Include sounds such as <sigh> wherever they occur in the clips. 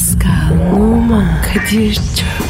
Pascal, Oman, Kadir çok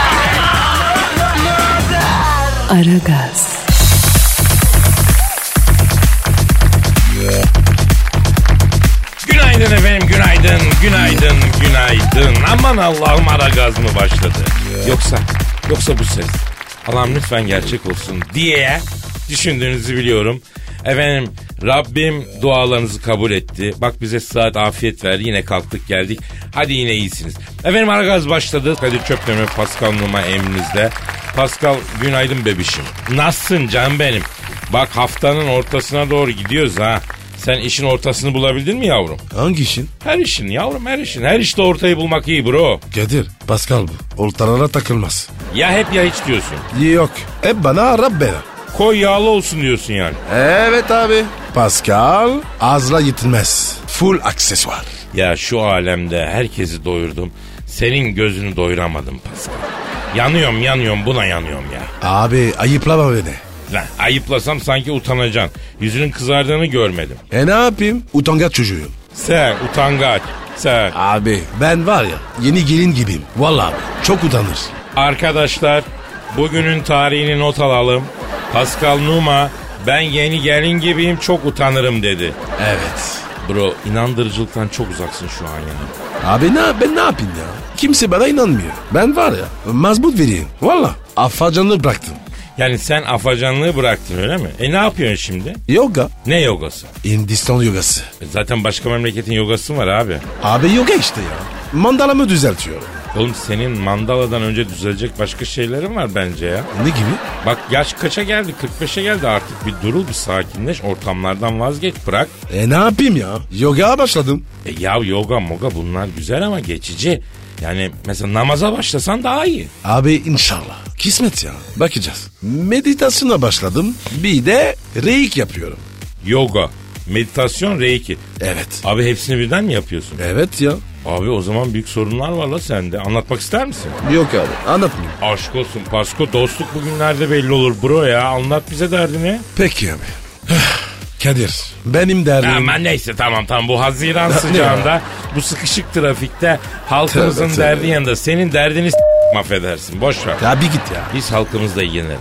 Aragaz, Günaydın efendim, günaydın, günaydın, günaydın. Aman Allah'ım ara gaz mı başladı? Yoksa, yoksa bu ses. Allah'ım lütfen gerçek olsun diye düşündüğünüzü biliyorum. Efendim Rabbim dualarınızı kabul etti. Bak bize saat afiyet verdi. Yine kalktık geldik. Hadi yine iyisiniz. Efendim ara gaz başladı. Kadir Çöptemir Pascal Numa emrinizde. Pascal günaydın bebişim. Nasılsın canım benim? Bak haftanın ortasına doğru gidiyoruz ha. Sen işin ortasını bulabildin mi yavrum? Hangi işin? Her işin yavrum her işin. Her işte ortayı bulmak iyi bro. Kadir. Pascal bu. Ortalara takılmaz. Ya hep ya hiç diyorsun. Yok. Hep bana Arap bela. Koy yağlı olsun diyorsun yani. Evet abi. Pascal azla yetinmez. Full aksesuar. Ya şu alemde herkesi doyurdum. Senin gözünü doyuramadım Pascal. Yanıyorum yanıyorum buna yanıyorum ya. Abi ayıplama beni. Lan ayıplasam sanki utanacaksın. Yüzünün kızardığını görmedim. E ne yapayım? Utangaç çocuğuyum. Sen utangaç. Sen. Abi ben var ya yeni gelin gibiyim. Vallahi abi çok utanır. Arkadaşlar bugünün tarihini not alalım. Pascal Numa ben yeni gelin gibiyim çok utanırım dedi. Evet. Bro inandırıcılıktan çok uzaksın şu an yani. Abi ne ben ne yapayım ya? Kimse bana inanmıyor. Ben var ya mazbut vereyim. Valla afacanlığı bıraktım. Yani sen afacanlığı bıraktın öyle mi? E ne yapıyorsun şimdi? Yoga. Ne yogası? Hindistan yogası. E zaten başka memleketin yogası var abi? Abi yoga işte ya. Mandalamı düzeltiyorum. Oğlum senin mandaladan önce düzelecek başka şeylerin var bence ya. Ne gibi? Bak yaş kaça geldi? 45'e geldi artık. Bir durul bir sakinleş. Ortamlardan vazgeç bırak. E ne yapayım ya? Yogaya başladım. E ya yoga moga bunlar güzel ama geçici. Yani mesela namaza başlasan daha iyi. Abi inşallah. Kismet ya. Bakacağız. Meditasyona başladım. Bir de reik yapıyorum. Yoga, meditasyon, reiki. Evet. Abi hepsini birden mi yapıyorsun? Evet ya. Abi o zaman büyük sorunlar var la sende. Anlatmak ister misin? Yok abi anlatmayayım. Aşk olsun Pasko dostluk bugünlerde belli olur bro ya. Anlat bize derdini. Peki abi. Kadir benim derdim. Aman neyse tamam tamam bu Haziran sıcağında bu sıkışık trafikte halkımızın Tövbe, tövbe. derdi yanında senin derdini s- affedersin boş ver. Ya bir git ya. Biz halkımızla ilgilenelim.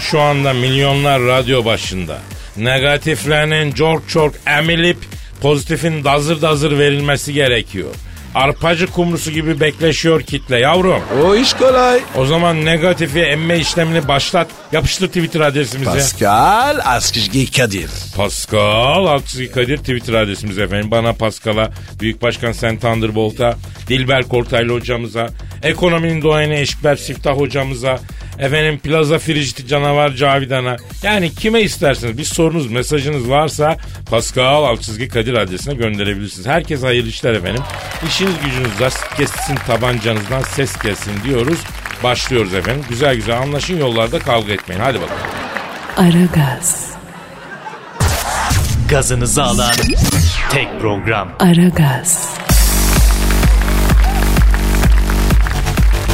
Şu anda milyonlar radyo başında. Negatiflerinin çok çok emilip pozitifin dazır dazır verilmesi gerekiyor. Arpacı kumrusu gibi bekleşiyor kitle yavrum. O iş kolay. O zaman negatifi emme işlemini başlat. Yapıştır Twitter adresimize. Pascal Askışgi Kadir. Pascal Altçizgi Kadir Twitter adresimiz efendim. Bana Pascal'a, Büyük Başkan Sen Thunderbolt'a, Dilber Kortaylı hocamıza, ekonominin doğayını Eşber Siftah hocamıza, efendim Plaza Friciti Canavar Cavidan'a. Yani kime isterseniz bir sorunuz, mesajınız varsa Pascal Altçizgi Kadir adresine gönderebilirsiniz. Herkes hayırlı işler efendim. İşiniz gücünüz rast kessin tabancanızdan ses gelsin diyoruz. Başlıyoruz efendim. Güzel güzel anlaşın yollarda kavga etmeyin. Hadi bakalım. Aragaz, Gazınızı alan tek program. Aragaz,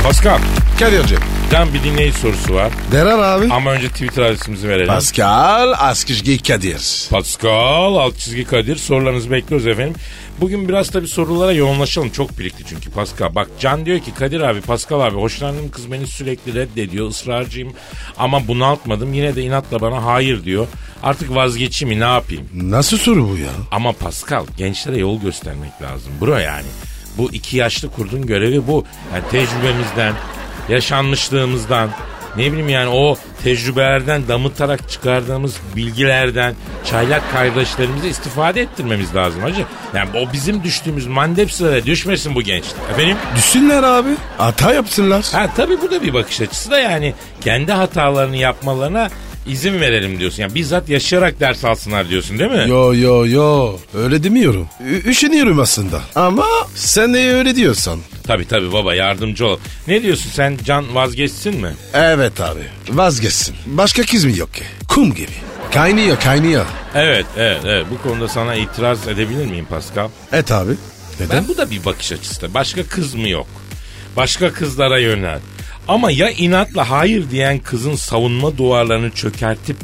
Pascal, Kadir'cim. Can bir dinleyici sorusu var. Derer abi. Ama önce Twitter adresimizi verelim. Pascal Askışgi Kadir. Pascal alt çizgi Kadir sorularınızı bekliyoruz efendim. Bugün biraz tabii sorulara yoğunlaşalım. Çok birikti çünkü Pascal. Bak Can diyor ki Kadir abi Pascal abi hoşlandığım kız beni sürekli reddediyor. ısrarcıyım ama bunaltmadım. Yine de inatla bana hayır diyor. Artık vazgeçeyim mi ne yapayım? Nasıl soru bu ya? Ama Pascal gençlere yol göstermek lazım. Bro yani. Bu iki yaşlı kurdun görevi bu. Yani tecrübemizden, yaşanmışlığımızdan, ne bileyim yani o tecrübelerden damıtarak çıkardığımız bilgilerden çaylak kardeşlerimize istifade ettirmemiz lazım hacı. Yani o bizim düştüğümüz mandep sıraya düşmesin bu gençler. Efendim? Düşsünler abi. Hata yapsınlar. Ha tabii bu da bir bakış açısı da yani kendi hatalarını yapmalarına izin verelim diyorsun. Yani bizzat yaşayarak ders alsınlar diyorsun değil mi? Yo yo yo öyle demiyorum. Ü- üşeniyorum aslında. Ama sen de öyle diyorsan. Tabi tabi baba yardımcı ol. Ne diyorsun sen can vazgeçsin mi? Evet abi vazgeçsin. Başka kız mı yok ki? Kum gibi. Kaynıyor kaynıyor. Evet evet evet bu konuda sana itiraz edebilir miyim Pascal? Et abi. Neden? Ben bu da bir bakış açısı. Başka kız mı yok? Başka kızlara yönel. Ama ya inatla hayır diyen kızın savunma duvarlarını çökertip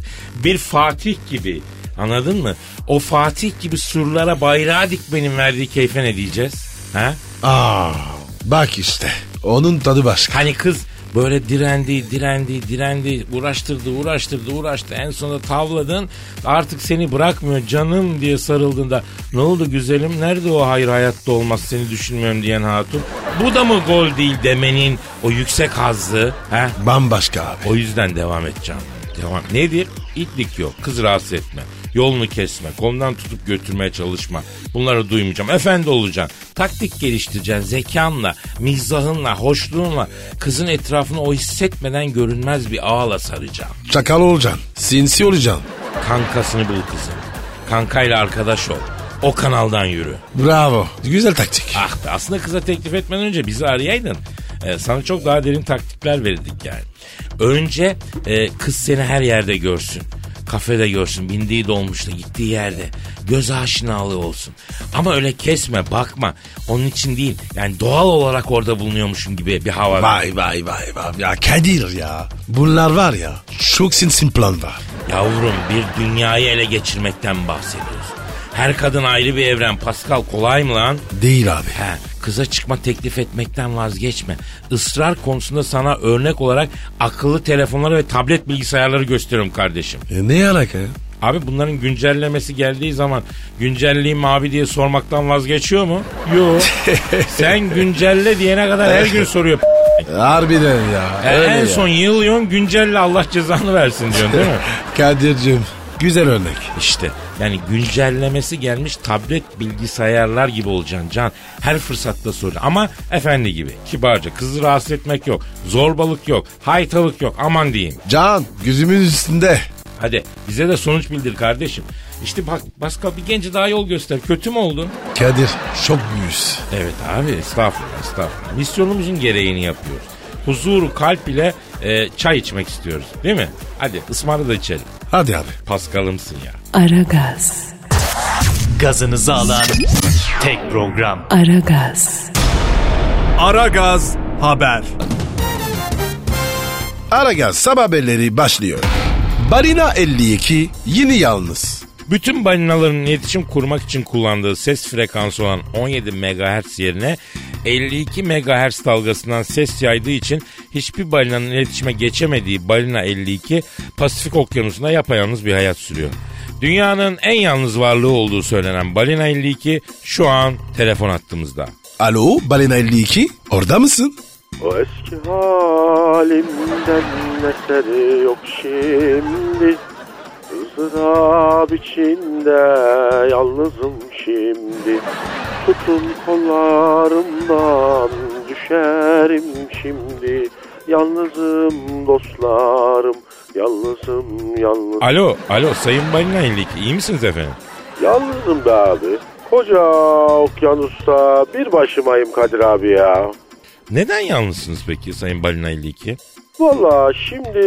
bir Fatih gibi anladın mı? O Fatih gibi surlara bayrağı dikmenin verdiği keyfe ne diyeceğiz? Ha? Aa, bak işte. Onun tadı başka. Hani kız böyle direndi, direndi, direndi, uğraştırdı, uğraştırdı, uğraştı. En sonunda tavladın. Artık seni bırakmıyor canım diye sarıldığında ne oldu güzelim? Nerede o hayır hayatta olmaz seni düşünmüyorum diyen hatun? Bu da mı gol değil demenin o yüksek hazzı? He? Bambaşka abi. O yüzden devam edeceğim. Devam. Nedir? İtlik yok. Kız rahatsız etme. Yolunu kesme. Kolundan tutup götürmeye çalışma. Bunları duymayacağım. Efendi olacaksın. Taktik geliştireceksin. Zekanla, mizahınla, hoşluğunla kızın etrafını o hissetmeden görünmez bir ağla saracaksın. Çakal olacaksın. Sinsi olacaksın. Kankasını bul kızın. Kankayla arkadaş ol. O kanaldan yürü. Bravo. Güzel taktik. Ah be aslında kıza teklif etmeden önce bizi arayaydın. Ee, sana çok daha derin taktikler verirdik yani. Önce e, kız seni her yerde görsün. Kafede görsün, bindiği dolmuşta, gittiği yerde. Göz aşinalığı olsun. Ama öyle kesme, bakma. Onun için değil. Yani doğal olarak orada bulunuyormuşum gibi bir hava. Vay vay vay vay. Ya Kadir ya. Bunlar var ya. Çok sinsi plan var. Yavrum bir dünyayı ele geçirmekten bahsediyoruz. Her kadın ayrı bir evren. Pascal kolay mı lan? Değil abi. He, kıza çıkma teklif etmekten vazgeçme. Israr konusunda sana örnek olarak akıllı telefonları ve tablet bilgisayarları gösteriyorum kardeşim. E, ne alaka ya? Abi bunların güncellemesi geldiği zaman güncelleyeyim abi diye sormaktan vazgeçiyor mu? Yok. <laughs> Sen güncelle diyene kadar her gün soruyor. Harbiden ya. E, en ya. son yığılıyorsun güncelle Allah cezanı versin diyorsun değil mi? <laughs> Kadir'cim güzel örnek. İşte yani güncellemesi gelmiş tablet bilgisayarlar gibi olacaksın Can. Her fırsatta soracaksın. Ama efendi gibi kibarca kızı rahatsız etmek yok. Zorbalık yok. Haytalık yok aman diyeyim. Can gözümün üstünde. Hadi bize de sonuç bildir kardeşim. İşte bak Pascal bir gence daha yol göster. Kötü mü oldun? Kadir çok büyüz. Evet abi estağfurullah estağfurullah. Misyonumuzun gereğini yapıyoruz. Huzuru kalp ile e, çay içmek istiyoruz değil mi? Hadi ısmarla da içelim. Hadi abi. Pascal'ımsın ya. Aragaz, Gazınızı alan tek program. Aragaz, Aragaz Haber. Aragaz sabah haberleri başlıyor. Balina 52 yeni yalnız. Bütün balinaların iletişim kurmak için kullandığı ses frekansı olan 17 MHz yerine 52 MHz dalgasından ses yaydığı için hiçbir balinanın iletişime geçemediği balina 52 Pasifik okyanusunda yapayalnız bir hayat sürüyor. Dünyanın en yalnız varlığı olduğu söylenen balina 52 şu an telefon hattımızda. Alo Balina 52 orada mısın? O eski halimden eseri yok şimdi ızdırap içinde yalnızım şimdi. Tutun kollarımdan düşerim şimdi. Yalnızım dostlarım yalnızım yalnız Alo, alo Sayın Balina 52 iyi misiniz efendim? Yalnızım be abi. Koca okyanusta bir başımayım Kadir abi ya. Neden yalnızsınız peki Sayın Balina 52? Valla şimdi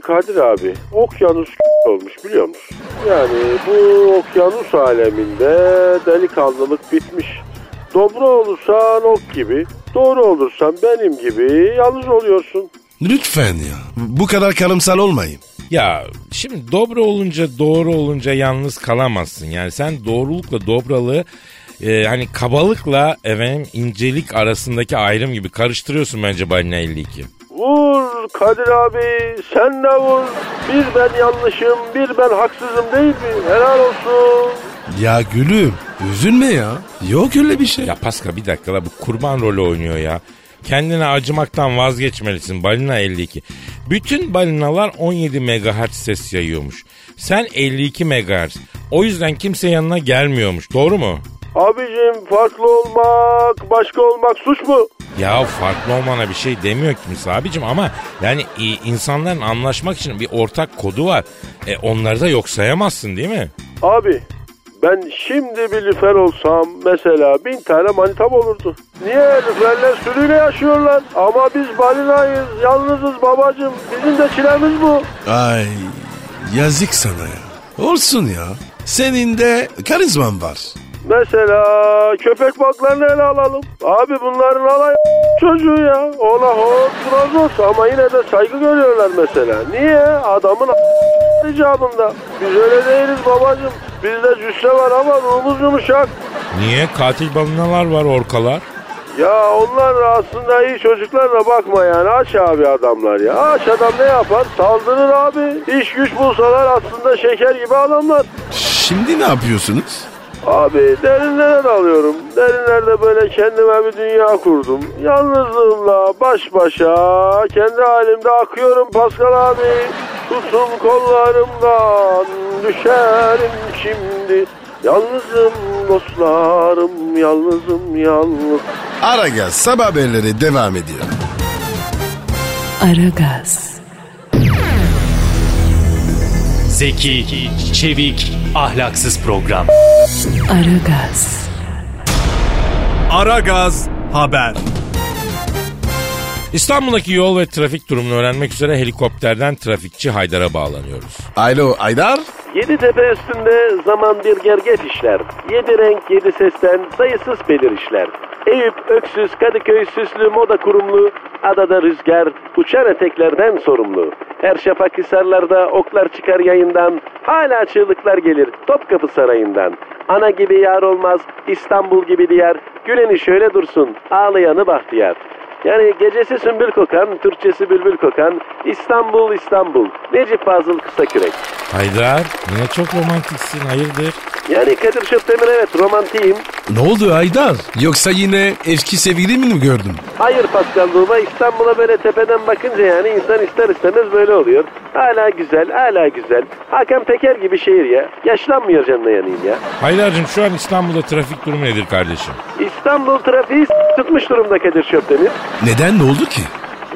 Kadir abi okyanus <laughs> olmuş biliyor musun? Yani bu okyanus aleminde delikanlılık bitmiş. Dobra olursan ok gibi, doğru olursan benim gibi yalnız oluyorsun. Lütfen ya. Bu kadar karımsal olmayın. Ya şimdi dobra olunca doğru olunca yalnız kalamazsın. Yani sen doğrulukla dobralığı e, hani kabalıkla efendim incelik arasındaki ayrım gibi karıştırıyorsun bence balina 52. Vur Kadir abi sen de vur. Bir ben yanlışım bir ben haksızım değil mi? Helal olsun. Ya gülüm üzülme ya. Yok öyle bir şey. Ya Pascal bir dakika la bu kurban rolü oynuyor ya. Kendine acımaktan vazgeçmelisin balina 52. Bütün balinalar 17 MHz ses yayıyormuş. Sen 52 MHz. O yüzden kimse yanına gelmiyormuş. Doğru mu? Abicim farklı olmak başka olmak suç mu? Ya farklı olmana bir şey demiyor kimse abicim ama yani insanların anlaşmak için bir ortak kodu var. E, onları da yok sayamazsın değil mi? Abi Ben şimdi bir lüfer olsam mesela bin tane manitam olurdu. Niye lüferler sürüyle yaşıyorlar? Ama biz balinayız, yalnızız babacım. Bizim de çilemiz bu. Ay yazık sana ya. Olsun ya. Senin de karizman var. Mesela köpek balıklarını ele alalım. Abi bunların alay çocuğu ya. Ona hop buna zor ama yine de saygı görüyorlar mesela. Niye? Adamın icabında. Biz öyle değiliz babacım. Bizde cüsse var ama ruhumuz yumuşak. Niye? Katil balinalar var orkalar. Ya onlar aslında iyi çocuklar da bakma yani aç abi adamlar ya. Aç adam ne yapar? Saldırır abi. İş güç bulsalar aslında şeker gibi adamlar. Şimdi ne yapıyorsunuz? Abi derinlere dalıyorum. Derinlerde böyle kendime bir dünya kurdum. Yalnızlığımla baş başa kendi halimde akıyorum Pascal abi. Tutun kollarımdan düşerim şimdi. Yalnızım dostlarım yalnızım yalnız. Aragaz sabah haberleri devam ediyor. Aragaz, Zeki, çevik, ahlaksız program. Aragaz, Aragaz Haber. İstanbul'daki yol ve trafik durumunu öğrenmek üzere helikopterden trafikçi Haydar'a bağlanıyoruz. Alo Aydar. Yedi tepe üstünde zaman bir gerget işler. Yedi renk yedi sesten sayısız belirişler. Eyüp, Öksüz, Kadıköy, Süslü, Moda Kurumlu, Adada Rüzgar, uçan eteklerden sorumlu. Her şafak hisarlarda oklar çıkar yayından, hala çığlıklar gelir Topkapı Sarayı'ndan. Ana gibi yar olmaz, İstanbul gibi diyar, güleni şöyle dursun, ağlayanı bahtiyar. Yani gecesi sümbül kokan, Türkçesi bülbül kokan, İstanbul İstanbul, Necip Fazıl Kısakürek. Haydar yine çok romantiksin hayırdır? Yani Kadir Şöptemir evet romantiyim. Ne oldu Aydar? Yoksa yine eski sevgilimi mi gördün? Hayır Pascal Numa İstanbul'a böyle tepeden bakınca yani insan ister istemez böyle oluyor. Hala güzel, hala güzel. Hakan Peker gibi şehir ya. Yaşlanmıyor canına yanayım ya. Haydar'cığım şu an İstanbul'da trafik durumu nedir kardeşim? İstanbul trafiği s- tutmuş durumda Kadir Şöptemir. Neden ne oldu ki?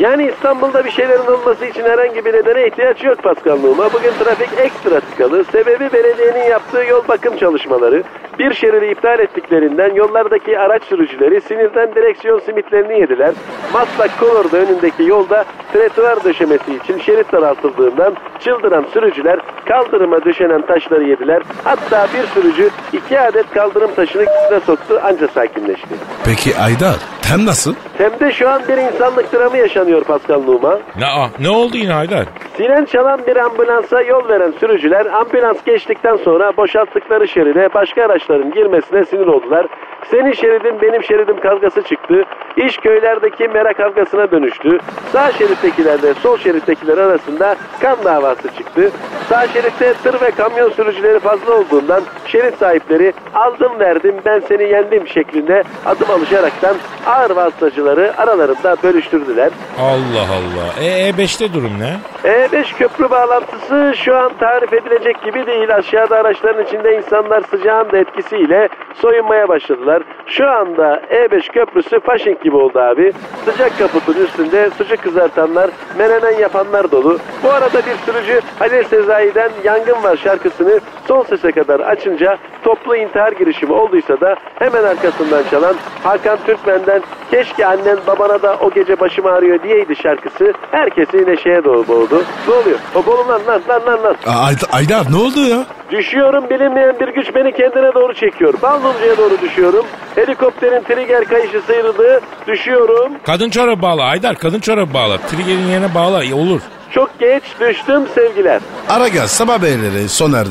Yani İstanbul'da bir şeylerin olması için herhangi bir nedene ihtiyaç yok Pascal Numa. Bugün trafik ekstra tıkalı. Sebebi belediyenin yaptığı yol bakım çalışmaları. Bir şeridi iptal ettiklerinden yollardaki araç sürücüleri sinirden direksiyon simitlerini yediler. Maslak Kolor'da önündeki yolda tretuar döşemesi için şerit daraltıldığından çıldıran sürücüler kaldırıma döşenen taşları yediler. Hatta bir sürücü iki adet kaldırım taşını k***ne soktu anca sakinleşti. Peki Aydar tem nasıl? Tem'de şu an bir insanlık dramı yaşanıyor Pascal Numa. Ne, ah, ne oldu yine Haydar? Siren çalan bir ambulansa yol veren sürücüler ambulans geçtikten sonra boşalttıkları şeride başka araçların girmesine sinir oldular. Senin şeridin benim şeridim kavgası çıktı. İş köylerdeki merak kavgasına dönüştü. Sağ şerittekilerle sol şerittekiler arasında kan davası çıktı. Sağ şeritte tır ve kamyon sürücüleri fazla olduğundan şerit sahipleri aldım verdim ben seni yendim şeklinde adım alışaraktan ağır vasıtacıları aralarında bölüştürdüler. Allah Allah. E, E5'te durum ne? E5 köprü bağlantısı şu an tarif edilecek gibi değil. Aşağıda araçların içinde insanlar sıcağın da etkisiyle soyunmaya başladılar. Şu anda E5 köprüsü Fasching gibi oldu abi. Sıcak kaputun üstünde sucuk kızartanlar, menemen yapanlar dolu. Bu arada bir sürücü Halil Sezai'den Yangın Var şarkısını son sese kadar açınca toplu intihar girişimi olduysa da hemen arkasından çalan Hakan Türkmen'den keşke annen babana da o gece başım ağrıyor diyeydi şarkısı herkesi neşeye doğru boğdu. Ne oluyor? O kolum lan lan lan lan lan. Aa, Aydar, Aydar ne oldu ya? Düşüyorum bilinmeyen bir güç beni kendine doğru çekiyor. Balloncuya doğru düşüyorum. Helikopterin trigger kayışı sıyrıldı. Düşüyorum. Kadın çorabı bağla Haydar kadın çorabı bağla. Trigger'in yerine bağla iyi olur. Çok geç düştüm sevgiler. Aragaz sabah haberleri sona erdi.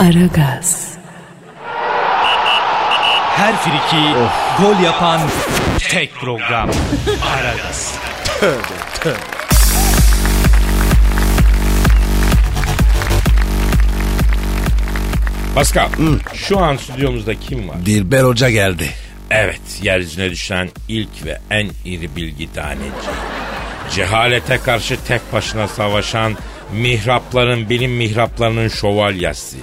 Aragaz, Her friki gol yapan tek program. Aragaz. Pascal şu an stüdyomuzda kim var? Dilber Hoca geldi. Evet yeryüzüne düşen ilk ve en iri bilgi taneci. Cehalete karşı tek başına savaşan mihrapların bilim mihraplarının şövalyesi.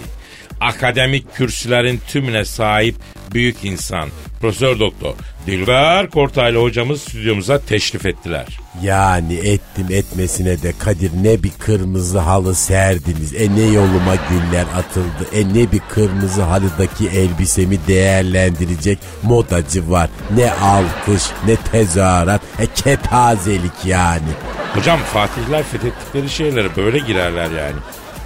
Akademik kürsülerin tümüne sahip büyük insan. Profesör Doktor Dilber Kortaylı hocamız stüdyomuza teşrif ettiler. Yani ettim etmesine de Kadir ne bir kırmızı halı serdiniz. E ne yoluma güller atıldı. E ne bir kırmızı halıdaki elbisemi değerlendirecek modacı var. Ne alkış ne tezahürat. E kepazelik yani. Hocam Fatihler fethettikleri şeylere böyle girerler yani.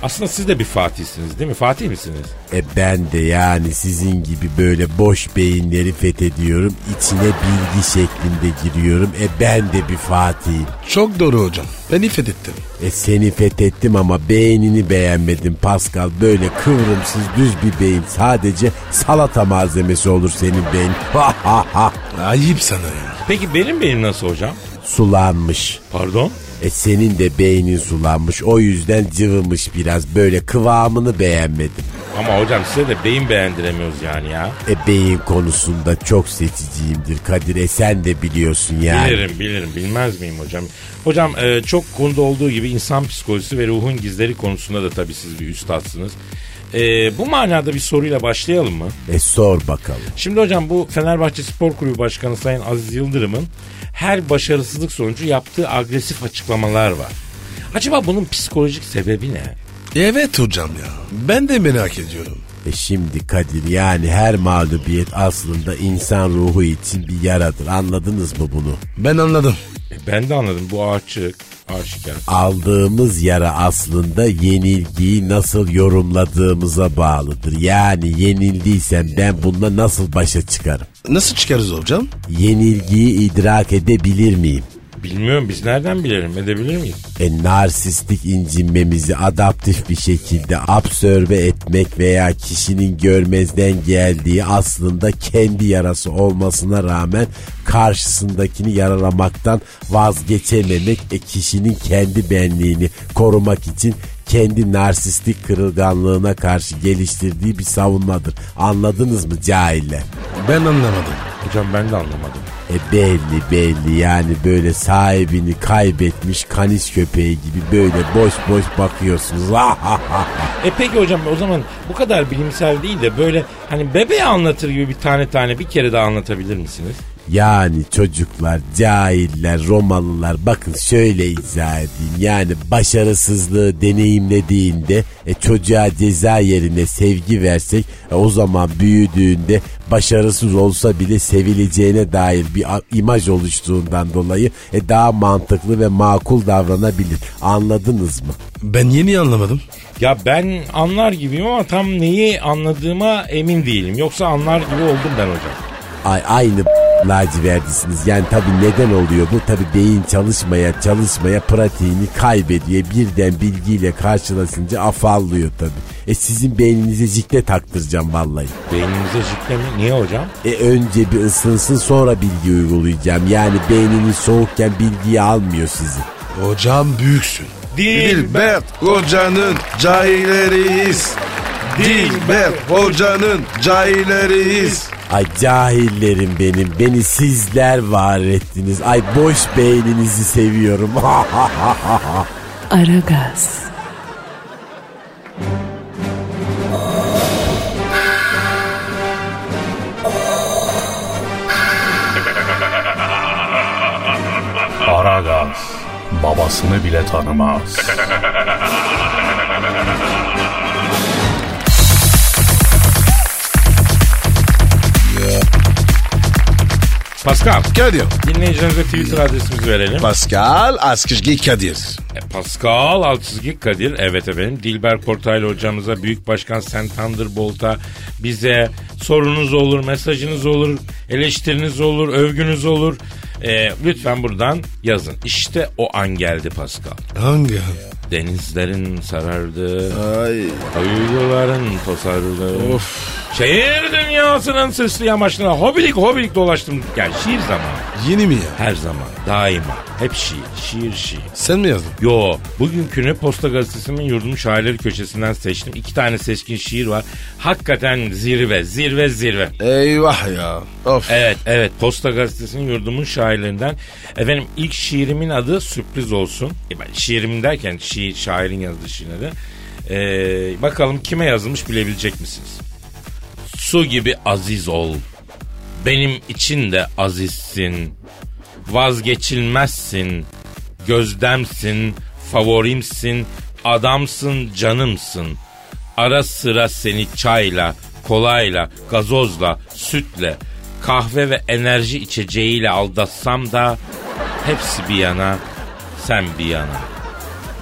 Aslında siz de bir Fatihsiniz değil mi? Fatih misiniz? E ben de yani sizin gibi böyle boş beyinleri fethediyorum. İçine bilgi şeklinde giriyorum. E ben de bir Fatih'im. Çok doğru hocam. Beni fethettin. E seni fethettim ama beynini beğenmedim Pascal. Böyle kıvrımsız düz bir beyin. Sadece salata malzemesi olur senin beyin. Ha ha ha. Ayıp sana ya. Peki benim benim nasıl hocam? Sulanmış. Pardon? E senin de beynin sulanmış. O yüzden cıvımış biraz. Böyle kıvamını beğenmedim. Ama hocam size de beyin beğendiremiyoruz yani ya. E beyin konusunda çok seçiciyimdir Kadir. E sen de biliyorsun yani. Bilirim bilirim bilmez miyim hocam? Hocam e, çok konuda olduğu gibi insan psikolojisi ve ruhun gizleri konusunda da tabii siz bir üstadsınız. E, bu manada bir soruyla başlayalım mı? E sor bakalım. Şimdi hocam bu Fenerbahçe Spor Kulübü Başkanı Sayın Aziz Yıldırım'ın her başarısızlık sonucu yaptığı agresif açıklamalar var. Acaba bunun psikolojik sebebi ne? Evet hocam ya. Ben de merak ediyorum. E şimdi Kadir yani her mağlubiyet aslında insan ruhu için bir yaradır. Anladınız mı bunu? Ben anladım. E, ben de anladım bu açık, aşikar. Aldığımız yara aslında yenilgiyi nasıl yorumladığımıza bağlıdır. Yani yenildiysem ben bununla nasıl başa çıkarım? Nasıl çıkarız hocam? Yenilgiyi idrak edebilir miyim? Bilmiyorum biz nereden bilelim edebilir miyiz? E, narsistik incinmemizi adaptif bir şekilde absorbe etmek veya kişinin görmezden geldiği aslında kendi yarası olmasına rağmen karşısındakini yaralamaktan vazgeçememek e, kişinin kendi benliğini korumak için kendi narsistik kırılganlığına karşı geliştirdiği bir savunmadır. Anladınız mı cahiller? Ben anlamadım. Hocam ben de anlamadım. E belli belli yani böyle sahibini kaybetmiş kanis köpeği gibi böyle boş boş bakıyorsunuz. E peki hocam o zaman bu kadar bilimsel değil de böyle hani bebeğe anlatır gibi bir tane tane bir kere daha anlatabilir misiniz? Yani çocuklar, cahiller, Romalılar bakın şöyle izah edeyim. Yani başarısızlığı deneyimlediğinde e, çocuğa ceza yerine sevgi versek e, o zaman büyüdüğünde başarısız olsa bile sevileceğine dair bir imaj oluştuğundan dolayı e, daha mantıklı ve makul davranabilir. Anladınız mı? Ben yeni anlamadım. Ya ben anlar gibiyim ama tam neyi anladığıma emin değilim. Yoksa anlar gibi oldum ben hocam. Ay, aynı laciverdisiniz. Yani tabii neden oluyor bu? Tabii beyin çalışmaya çalışmaya pratiğini kaybediyor. Birden bilgiyle karşılaşınca afallıyor tabii. E sizin beyninize jikle taktıracağım vallahi. Beyninize jikle mi? Niye hocam? E önce bir ısınsın sonra bilgi uygulayacağım. Yani beyniniz soğukken bilgiyi almıyor sizi. Hocam büyüksün. Dilber hocanın cahilleriyiz. Dilber hocanın cahilleriyiz. Ay cahillerim benim. Beni sizler var ettiniz. Ay boş beyninizi seviyorum. <laughs> Aragaz, Aragaz babasını bile tanımaz. <laughs> Pascal. Kadir. Dinleyicilerimize Twitter adresimizi verelim. Pascal Askışgi Kadir. E, Pascal Altçizgi Kadir. Evet efendim. Dilber Kortaylı hocamıza, Büyük Başkan Sen Thunderbolt'a bize sorunuz olur, mesajınız olur, eleştiriniz olur, övgünüz olur. E, lütfen buradan yazın. İşte o an geldi Pascal. Hangi? Denizlerin sarardığı, Ay. Uyuların tosardığı. Şehir dünyasının sesli yamaçlarına hobilik hobilik dolaştım. Yani şiir zamanı. Yeni mi ya? Her zaman, daima. Hep şiir, şiir, şiir. Sen mi yazdın? Yo, bugünkünü Posta Gazetesi'nin yurdumun şairleri köşesinden seçtim. İki tane seçkin şiir var. Hakikaten zirve, zirve, zirve. Eyvah ya. Of. Evet, evet. Posta Gazetesi'nin yurdumun şairlerinden. Efendim ilk şiirimin adı sürpriz olsun. E, ben şiirimin derken şiir, şairin yazdığı adı. Ee, bakalım kime yazılmış bilebilecek misiniz? Su gibi aziz ol. Benim için de azizsin. Vazgeçilmezsin. Gözdemsin. Favorimsin. Adamsın canımsın. Ara sıra seni çayla, kolayla, gazozla, sütle, kahve ve enerji içeceğiyle aldatsam da hepsi bir yana, sen bir yana.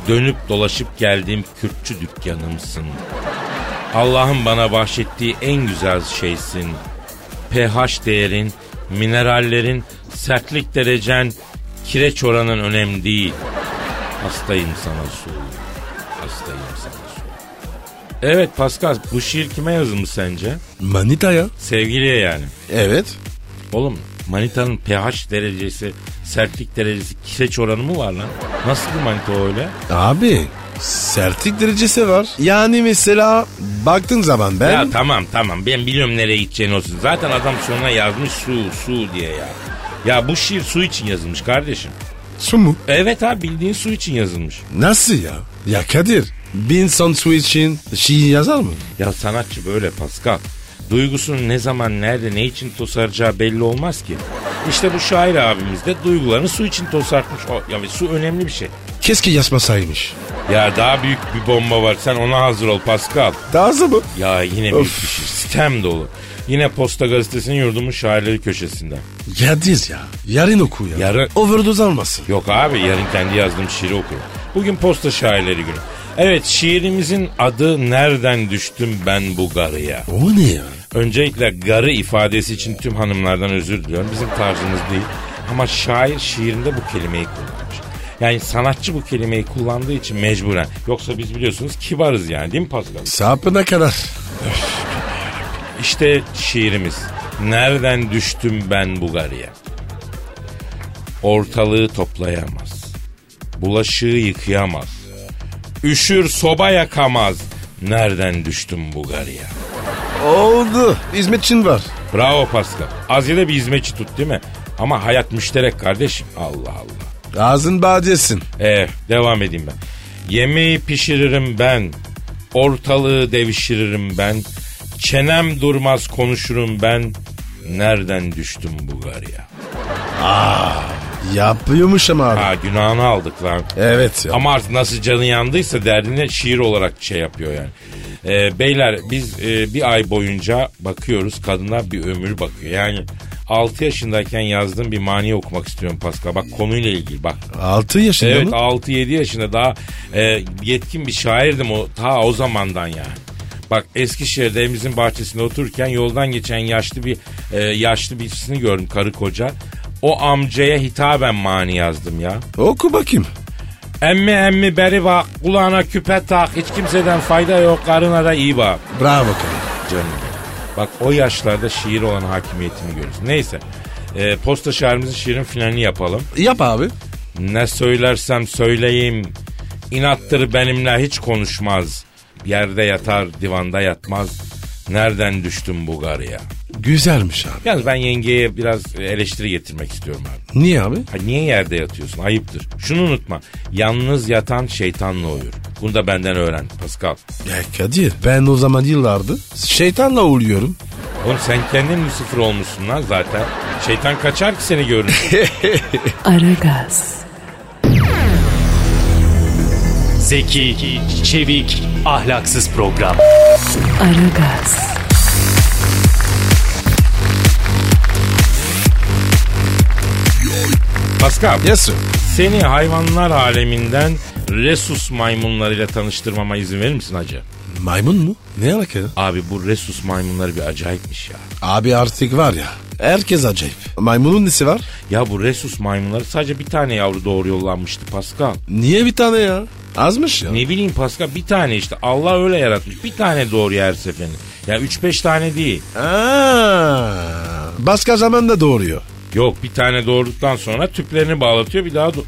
Dönüp dolaşıp geldiğim Kürtçü dükkanımsın. Allah'ın bana bahşettiği en güzel şeysin. pH değerin, minerallerin, sertlik derecen, kireç oranın önemli değil. Hastayım sana su. Hastayım sana su. Evet Pascal bu şiir kime yazılmış sence? Manita ya. Sevgiliye yani. Evet. Oğlum manitanın pH derecesi, sertlik derecesi, kireç oranı mı var lan? Nasıl bir manita o öyle? Abi sertlik derecesi var. Yani mesela baktığın zaman ben... Ya tamam tamam ben biliyorum nereye gideceğini olsun. Zaten adam sonuna yazmış su su diye ya. Ya bu şiir su için yazılmış kardeşim. Su mu? Evet abi bildiğin su için yazılmış. Nasıl ya? Ya Kadir bir insan su için şiir yazar mı? Ya sanatçı böyle Pascal. Duygusunu ne zaman, nerede, ne için tosaracağı belli olmaz ki. İşte bu şair abimiz de duygularını su için tosartmış. O, ya su önemli bir şey. Keşke yazmasaymış. Ya daha büyük bir bomba var. Sen ona hazır ol Pascal. Daha mı? Ya yine büyük bir şey. Sistem dolu. Yine Posta Gazetesi'nin yurdumun şairleri köşesinde. Kadir ya. Yarın oku ya. Yarın- Overdose almasın. Yok abi yarın kendi yazdığım şiiri okuyorum. Bugün Posta Şairleri Günü. Evet şiirimizin adı Nereden Düştüm Ben Bu Garıya. O ne ya? Öncelikle garı ifadesi için tüm hanımlardan özür diliyorum. Bizim tarzımız değil. Ama şair şiirinde bu kelimeyi kullanmış. Yani sanatçı bu kelimeyi kullandığı için mecburen. Yoksa biz biliyorsunuz kibarız yani değil mi Pascal? Sapına kadar. İşte şiirimiz. Nereden düştüm ben bu garıya? Ortalığı toplayamaz. Bulaşığı yıkayamaz. Üşür soba yakamaz. Nereden düştüm bu garıya? Oldu. Hizmetçin var. Bravo Pascal. Az bir hizmetçi tut değil mi? Ama hayat müşterek kardeşim. Allah Allah. Ağzın bağcısın. Eh devam edeyim ben. Yemeği pişiririm ben. Ortalığı devişiririm ben. Çenem durmaz konuşurum ben. Nereden düştüm bu garıya? Yapıyormuş ama abi. Ha günahını aldık lan. Evet ya. Ama artık nasıl canı yandıysa derdine şiir olarak şey yapıyor yani. Ee, beyler biz e, bir ay boyunca bakıyoruz kadınlar bir ömür bakıyor. Yani 6 yaşındayken yazdığım bir mani okumak istiyorum Pascal. Bak konuyla ilgili bak. 6 yaşında Evet mı? 6-7 yaşında daha e, yetkin bir şairdim o ta o zamandan yani. Bak Eskişehir'de evimizin bahçesinde otururken yoldan geçen yaşlı bir e, yaşlı birisini gördüm karı koca. O amcaya hitaben mani yazdım ya. Oku bakayım. Emmi emmi beri bak kulağına küpe tak hiç kimseden fayda yok karına da iyi bak. Bravo Kadir. Canım. Bak o yaşlarda şiir olan hakimiyetini görüyorsun. Neyse e, posta şairimizin şiirin finalini yapalım. Yap abi. Ne söylersem söyleyeyim inattır benimle hiç konuşmaz. Yerde yatar divanda yatmaz. Nereden düştüm bu garıya? Güzelmiş abi. Yalnız ben yengeye biraz eleştiri getirmek istiyorum abi. Niye abi? Ha, niye yerde yatıyorsun? Ayıptır. Şunu unutma. Yalnız yatan şeytanla uyur. Bunu da benden öğren Pascal. Ya Kadir ben o zaman yıllardır şeytanla oluyorum. Oğlum sen kendin Lucifer olmuşsun lan zaten. Şeytan kaçar ki seni görünce. <laughs> Aragaz, Zeki, çevik, ahlaksız program. Aragaz, Pascal Yes sir. seni hayvanlar aleminden Resus maymunlarıyla tanıştırmama izin verir misin hacı? Maymun mu? Ne alaka? Abi bu Resus maymunları bir acayipmiş ya. Abi artık var ya. Herkes acayip. Maymunun nesi var? Ya bu Resus maymunları sadece bir tane yavru doğru yollanmıştı Pascal. Niye bir tane ya? Azmış ya. Ne bileyim Pascal bir tane işte Allah öyle yaratmış. Bir tane doğuruyor her seferinde. Ya 3-5 tane değil. Aa, başka zaman da doğuruyor. Yok bir tane doğurduktan sonra tüplerini bağlatıyor bir daha do-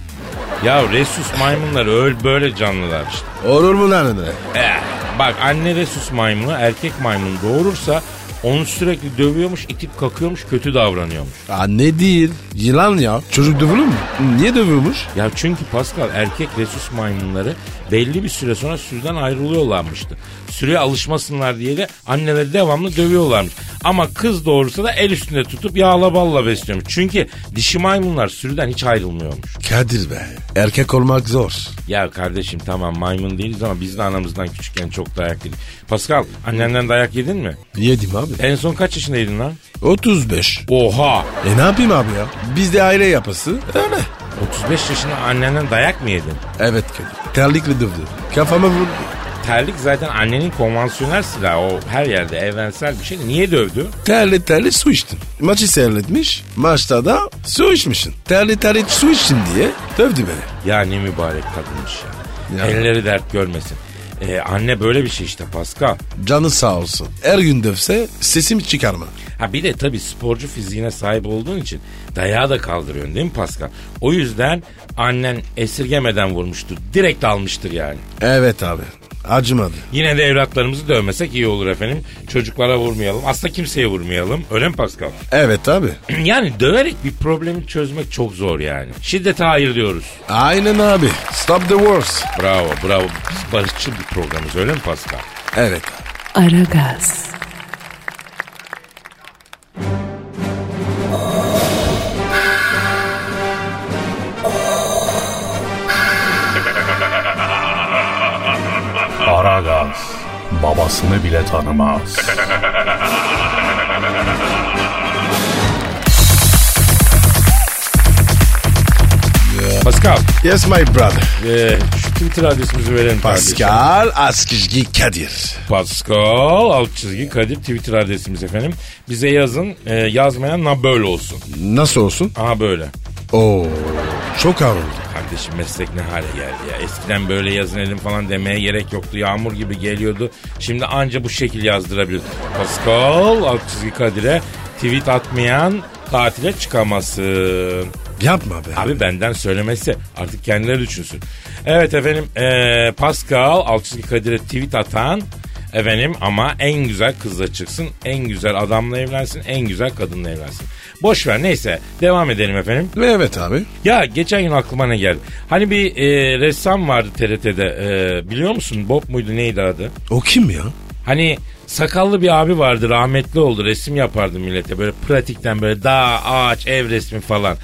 Ya Resus maymunları öyle böyle canlılar işte. Olur mu lan öyle? Eh, bak anne Resus maymunu erkek maymun doğurursa Onu sürekli dövüyormuş, itip kakıyormuş, kötü davranıyormuş. Aa, ne değil. Yılan ya. Çocuk dövülür mü? Niye dövüyormuş? Ya çünkü Pascal erkek resus maymunları belli bir süre sonra sürüden ayrılıyorlarmıştı. Sürüye alışmasınlar diye de anneleri devamlı dövüyorlarmış. Ama kız doğursa da el üstünde tutup yağla balla besliyormuş. Çünkü dişi maymunlar sürüden hiç ayrılmıyormuş. Kadir be. Erkek olmak zor. Ya kardeşim tamam maymun değiliz ama biz de anamızdan küçükken çok dayak yedik. Pascal annenden dayak yedin mi? Yedim abi. En son kaç yaşındaydın lan? 35. Oha! E ne yapayım abi ya? Bizde aile yapısı öyle. 35 yaşında annenden dayak mı yedin? Evet Kadir. Terlikle dövdü. Kafama vurdu. Terlik zaten annenin konvansiyonel silahı. O her yerde evrensel bir şey. Niye dövdü? Terli terli su içtim. Maçı seyretmiş. Maçta da su içmişsin. Terli terli su içtin diye dövdü beni. Ya ne mübarek kadınmış ya. Ya. Elleri dert görmesin. Ee, anne böyle bir şey işte Pascal. Canı sağ olsun. Her gün dövse sesimi çıkarma. Ha bir de tabii sporcu fiziğine sahip olduğun için dayağı da kaldırıyorsun değil mi Pascal? O yüzden annen esirgemeden vurmuştur. Direkt almıştır yani. Evet abi. Acımadı. Yine de evlatlarımızı dövmesek iyi olur efendim. Çocuklara vurmayalım. Aslında kimseye vurmayalım. Öyle mi Pascal? Evet abi. <clears throat> yani döverek bir problemi çözmek çok zor yani. Şiddete hayır diyoruz. Aynen abi. Stop the wars. Bravo bravo. Biz barışçıl bir programız öyle mi Pascal? Evet. Aragaz, Aragaz babasını bile tanımaz. Pascal, Yes my brother. e, şu Twitter adresimizi verelim. Pascal Askizgi Kadir. Pascal alt çizgi Kadir Twitter adresimiz efendim. Bize yazın. E, yazmayan na böyle olsun. Nasıl olsun? Aha böyle. Oo, çok ağır oldu. Kardeşim meslek ne hale geldi ya. Eskiden böyle yazın elim falan demeye gerek yoktu. Yağmur gibi geliyordu. Şimdi anca bu şekil yazdırabiliyoruz. Pascal alt çizgi Kadir'e tweet atmayan tatile çıkamasın. Yapma be. Abi benden söylemesi artık kendileri düşünsün. Evet efendim eee, Pascal alt çizgi Kadir'e tweet atan efendim ama en güzel kızla çıksın, en güzel adamla evlensin, en güzel kadınla evlensin. Boş ver neyse devam edelim efendim. Evet abi. Ya geçen gün aklıma ne geldi? Hani bir eee, ressam vardı TRT'de eee, biliyor musun? Bob muydu neydi adı? O kim ya? Hani sakallı bir abi vardı rahmetli oldu resim yapardı millete böyle pratikten böyle dağ ağaç ev resmi falan.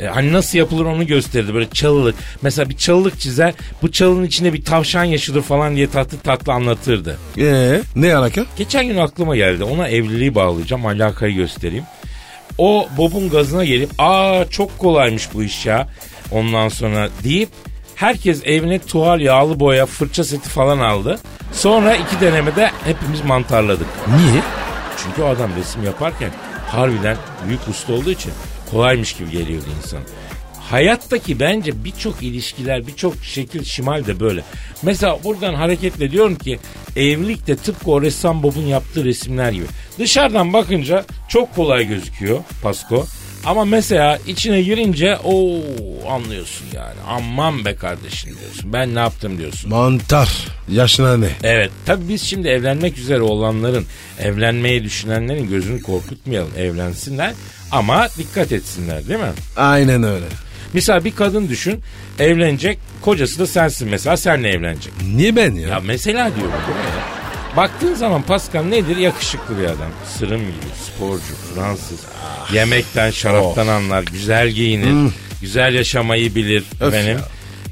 E, hani nasıl yapılır onu gösterdi böyle çalılık. Mesela bir çalılık çizer bu çalının içinde bir tavşan yaşadır falan diye tatlı tatlı anlatırdı. Ee, ne alaka? Geçen gün aklıma geldi ona evliliği bağlayacağım alakayı göstereyim. O Bob'un gazına gelip aa çok kolaymış bu iş ya ondan sonra deyip herkes evine tuval yağlı boya fırça seti falan aldı. Sonra iki denemede hepimiz mantarladık. Niye? Çünkü adam resim yaparken harbiden büyük usta olduğu için kolaymış gibi geliyordu insan. Hayattaki bence birçok ilişkiler, birçok şekil şimal de böyle. Mesela buradan hareketle diyorum ki evlilik de tıpkı o ressam Bob'un yaptığı resimler gibi. Dışarıdan bakınca çok kolay gözüküyor Pasko. Ama mesela içine girince o anlıyorsun yani. Aman be kardeşim diyorsun. Ben ne yaptım diyorsun. Mantar. Yaşına ne? Evet tabii biz şimdi evlenmek üzere olanların, evlenmeyi düşünenlerin gözünü korkutmayalım. Evlensinler ama dikkat etsinler değil mi? Aynen öyle. Mesela bir kadın düşün evlenecek kocası da sensin mesela senle evlenecek. Niye ben ya? Ya mesela diyorum? Baktığın zaman Pascal nedir? Yakışıklı bir adam. Sırım gibi, sporcu, Fransız. Yemekten, şaraptan anlar, güzel giyinir, güzel yaşamayı bilir. Öf benim.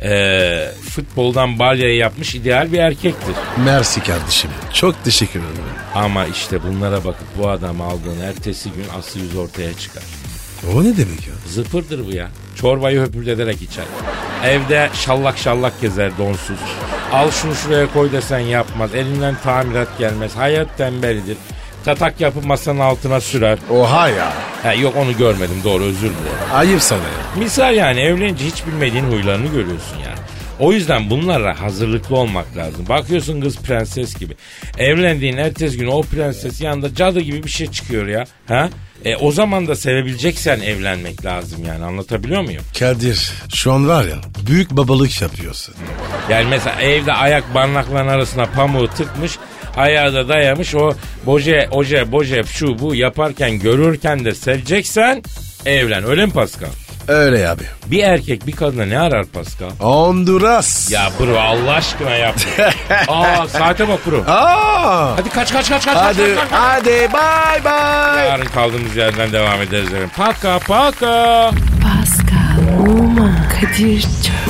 Ee, futboldan balyayı yapmış ideal bir erkektir. Mersi kardeşim. Çok teşekkür ederim. Ama işte bunlara bakıp bu adam aldığın ertesi gün aslı yüz ortaya çıkar. O ne demek ya? Zıpırdır bu ya. Çorbayı höpürdederek içer. Evde şallak şallak gezer donsuz. Al şunu şuraya koy desen yapmaz. Elinden tamirat gelmez. Hayat tembelidir. Tatak yapıp masanın altına sürer. Oha ya. Ha, yok onu görmedim doğru özür dilerim. Ayıp sana ya. Misal yani evlenince hiç bilmediğin huylarını görüyorsun yani. O yüzden bunlara hazırlıklı olmak lazım. Bakıyorsun kız prenses gibi. Evlendiğin ertesi gün o prenses yanında cadı gibi bir şey çıkıyor ya. Ha? E, o zaman da sevebileceksen evlenmek lazım yani anlatabiliyor muyum? Kadir şu an var ya büyük babalık yapıyorsun. Yani mesela evde ayak barnakların arasına pamuğu tıkmış ayağı da dayamış o boje, oje, boje, şu bu yaparken görürken de seveceksen evlen. Öyle mi Pascal? Öyle abi. Bir erkek bir kadına ne arar Pascal? Honduras. Ya bro Allah aşkına yap. <laughs> Aa saate bak bro. Aa. Hadi kaç kaç kaç kaç Hadi kaç kaç. kaç. hadi bye bye. Yarın kaldığımız yerden devam ederiz. Paka paka. Pascal, Oman, Kadir çok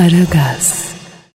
Aragaz.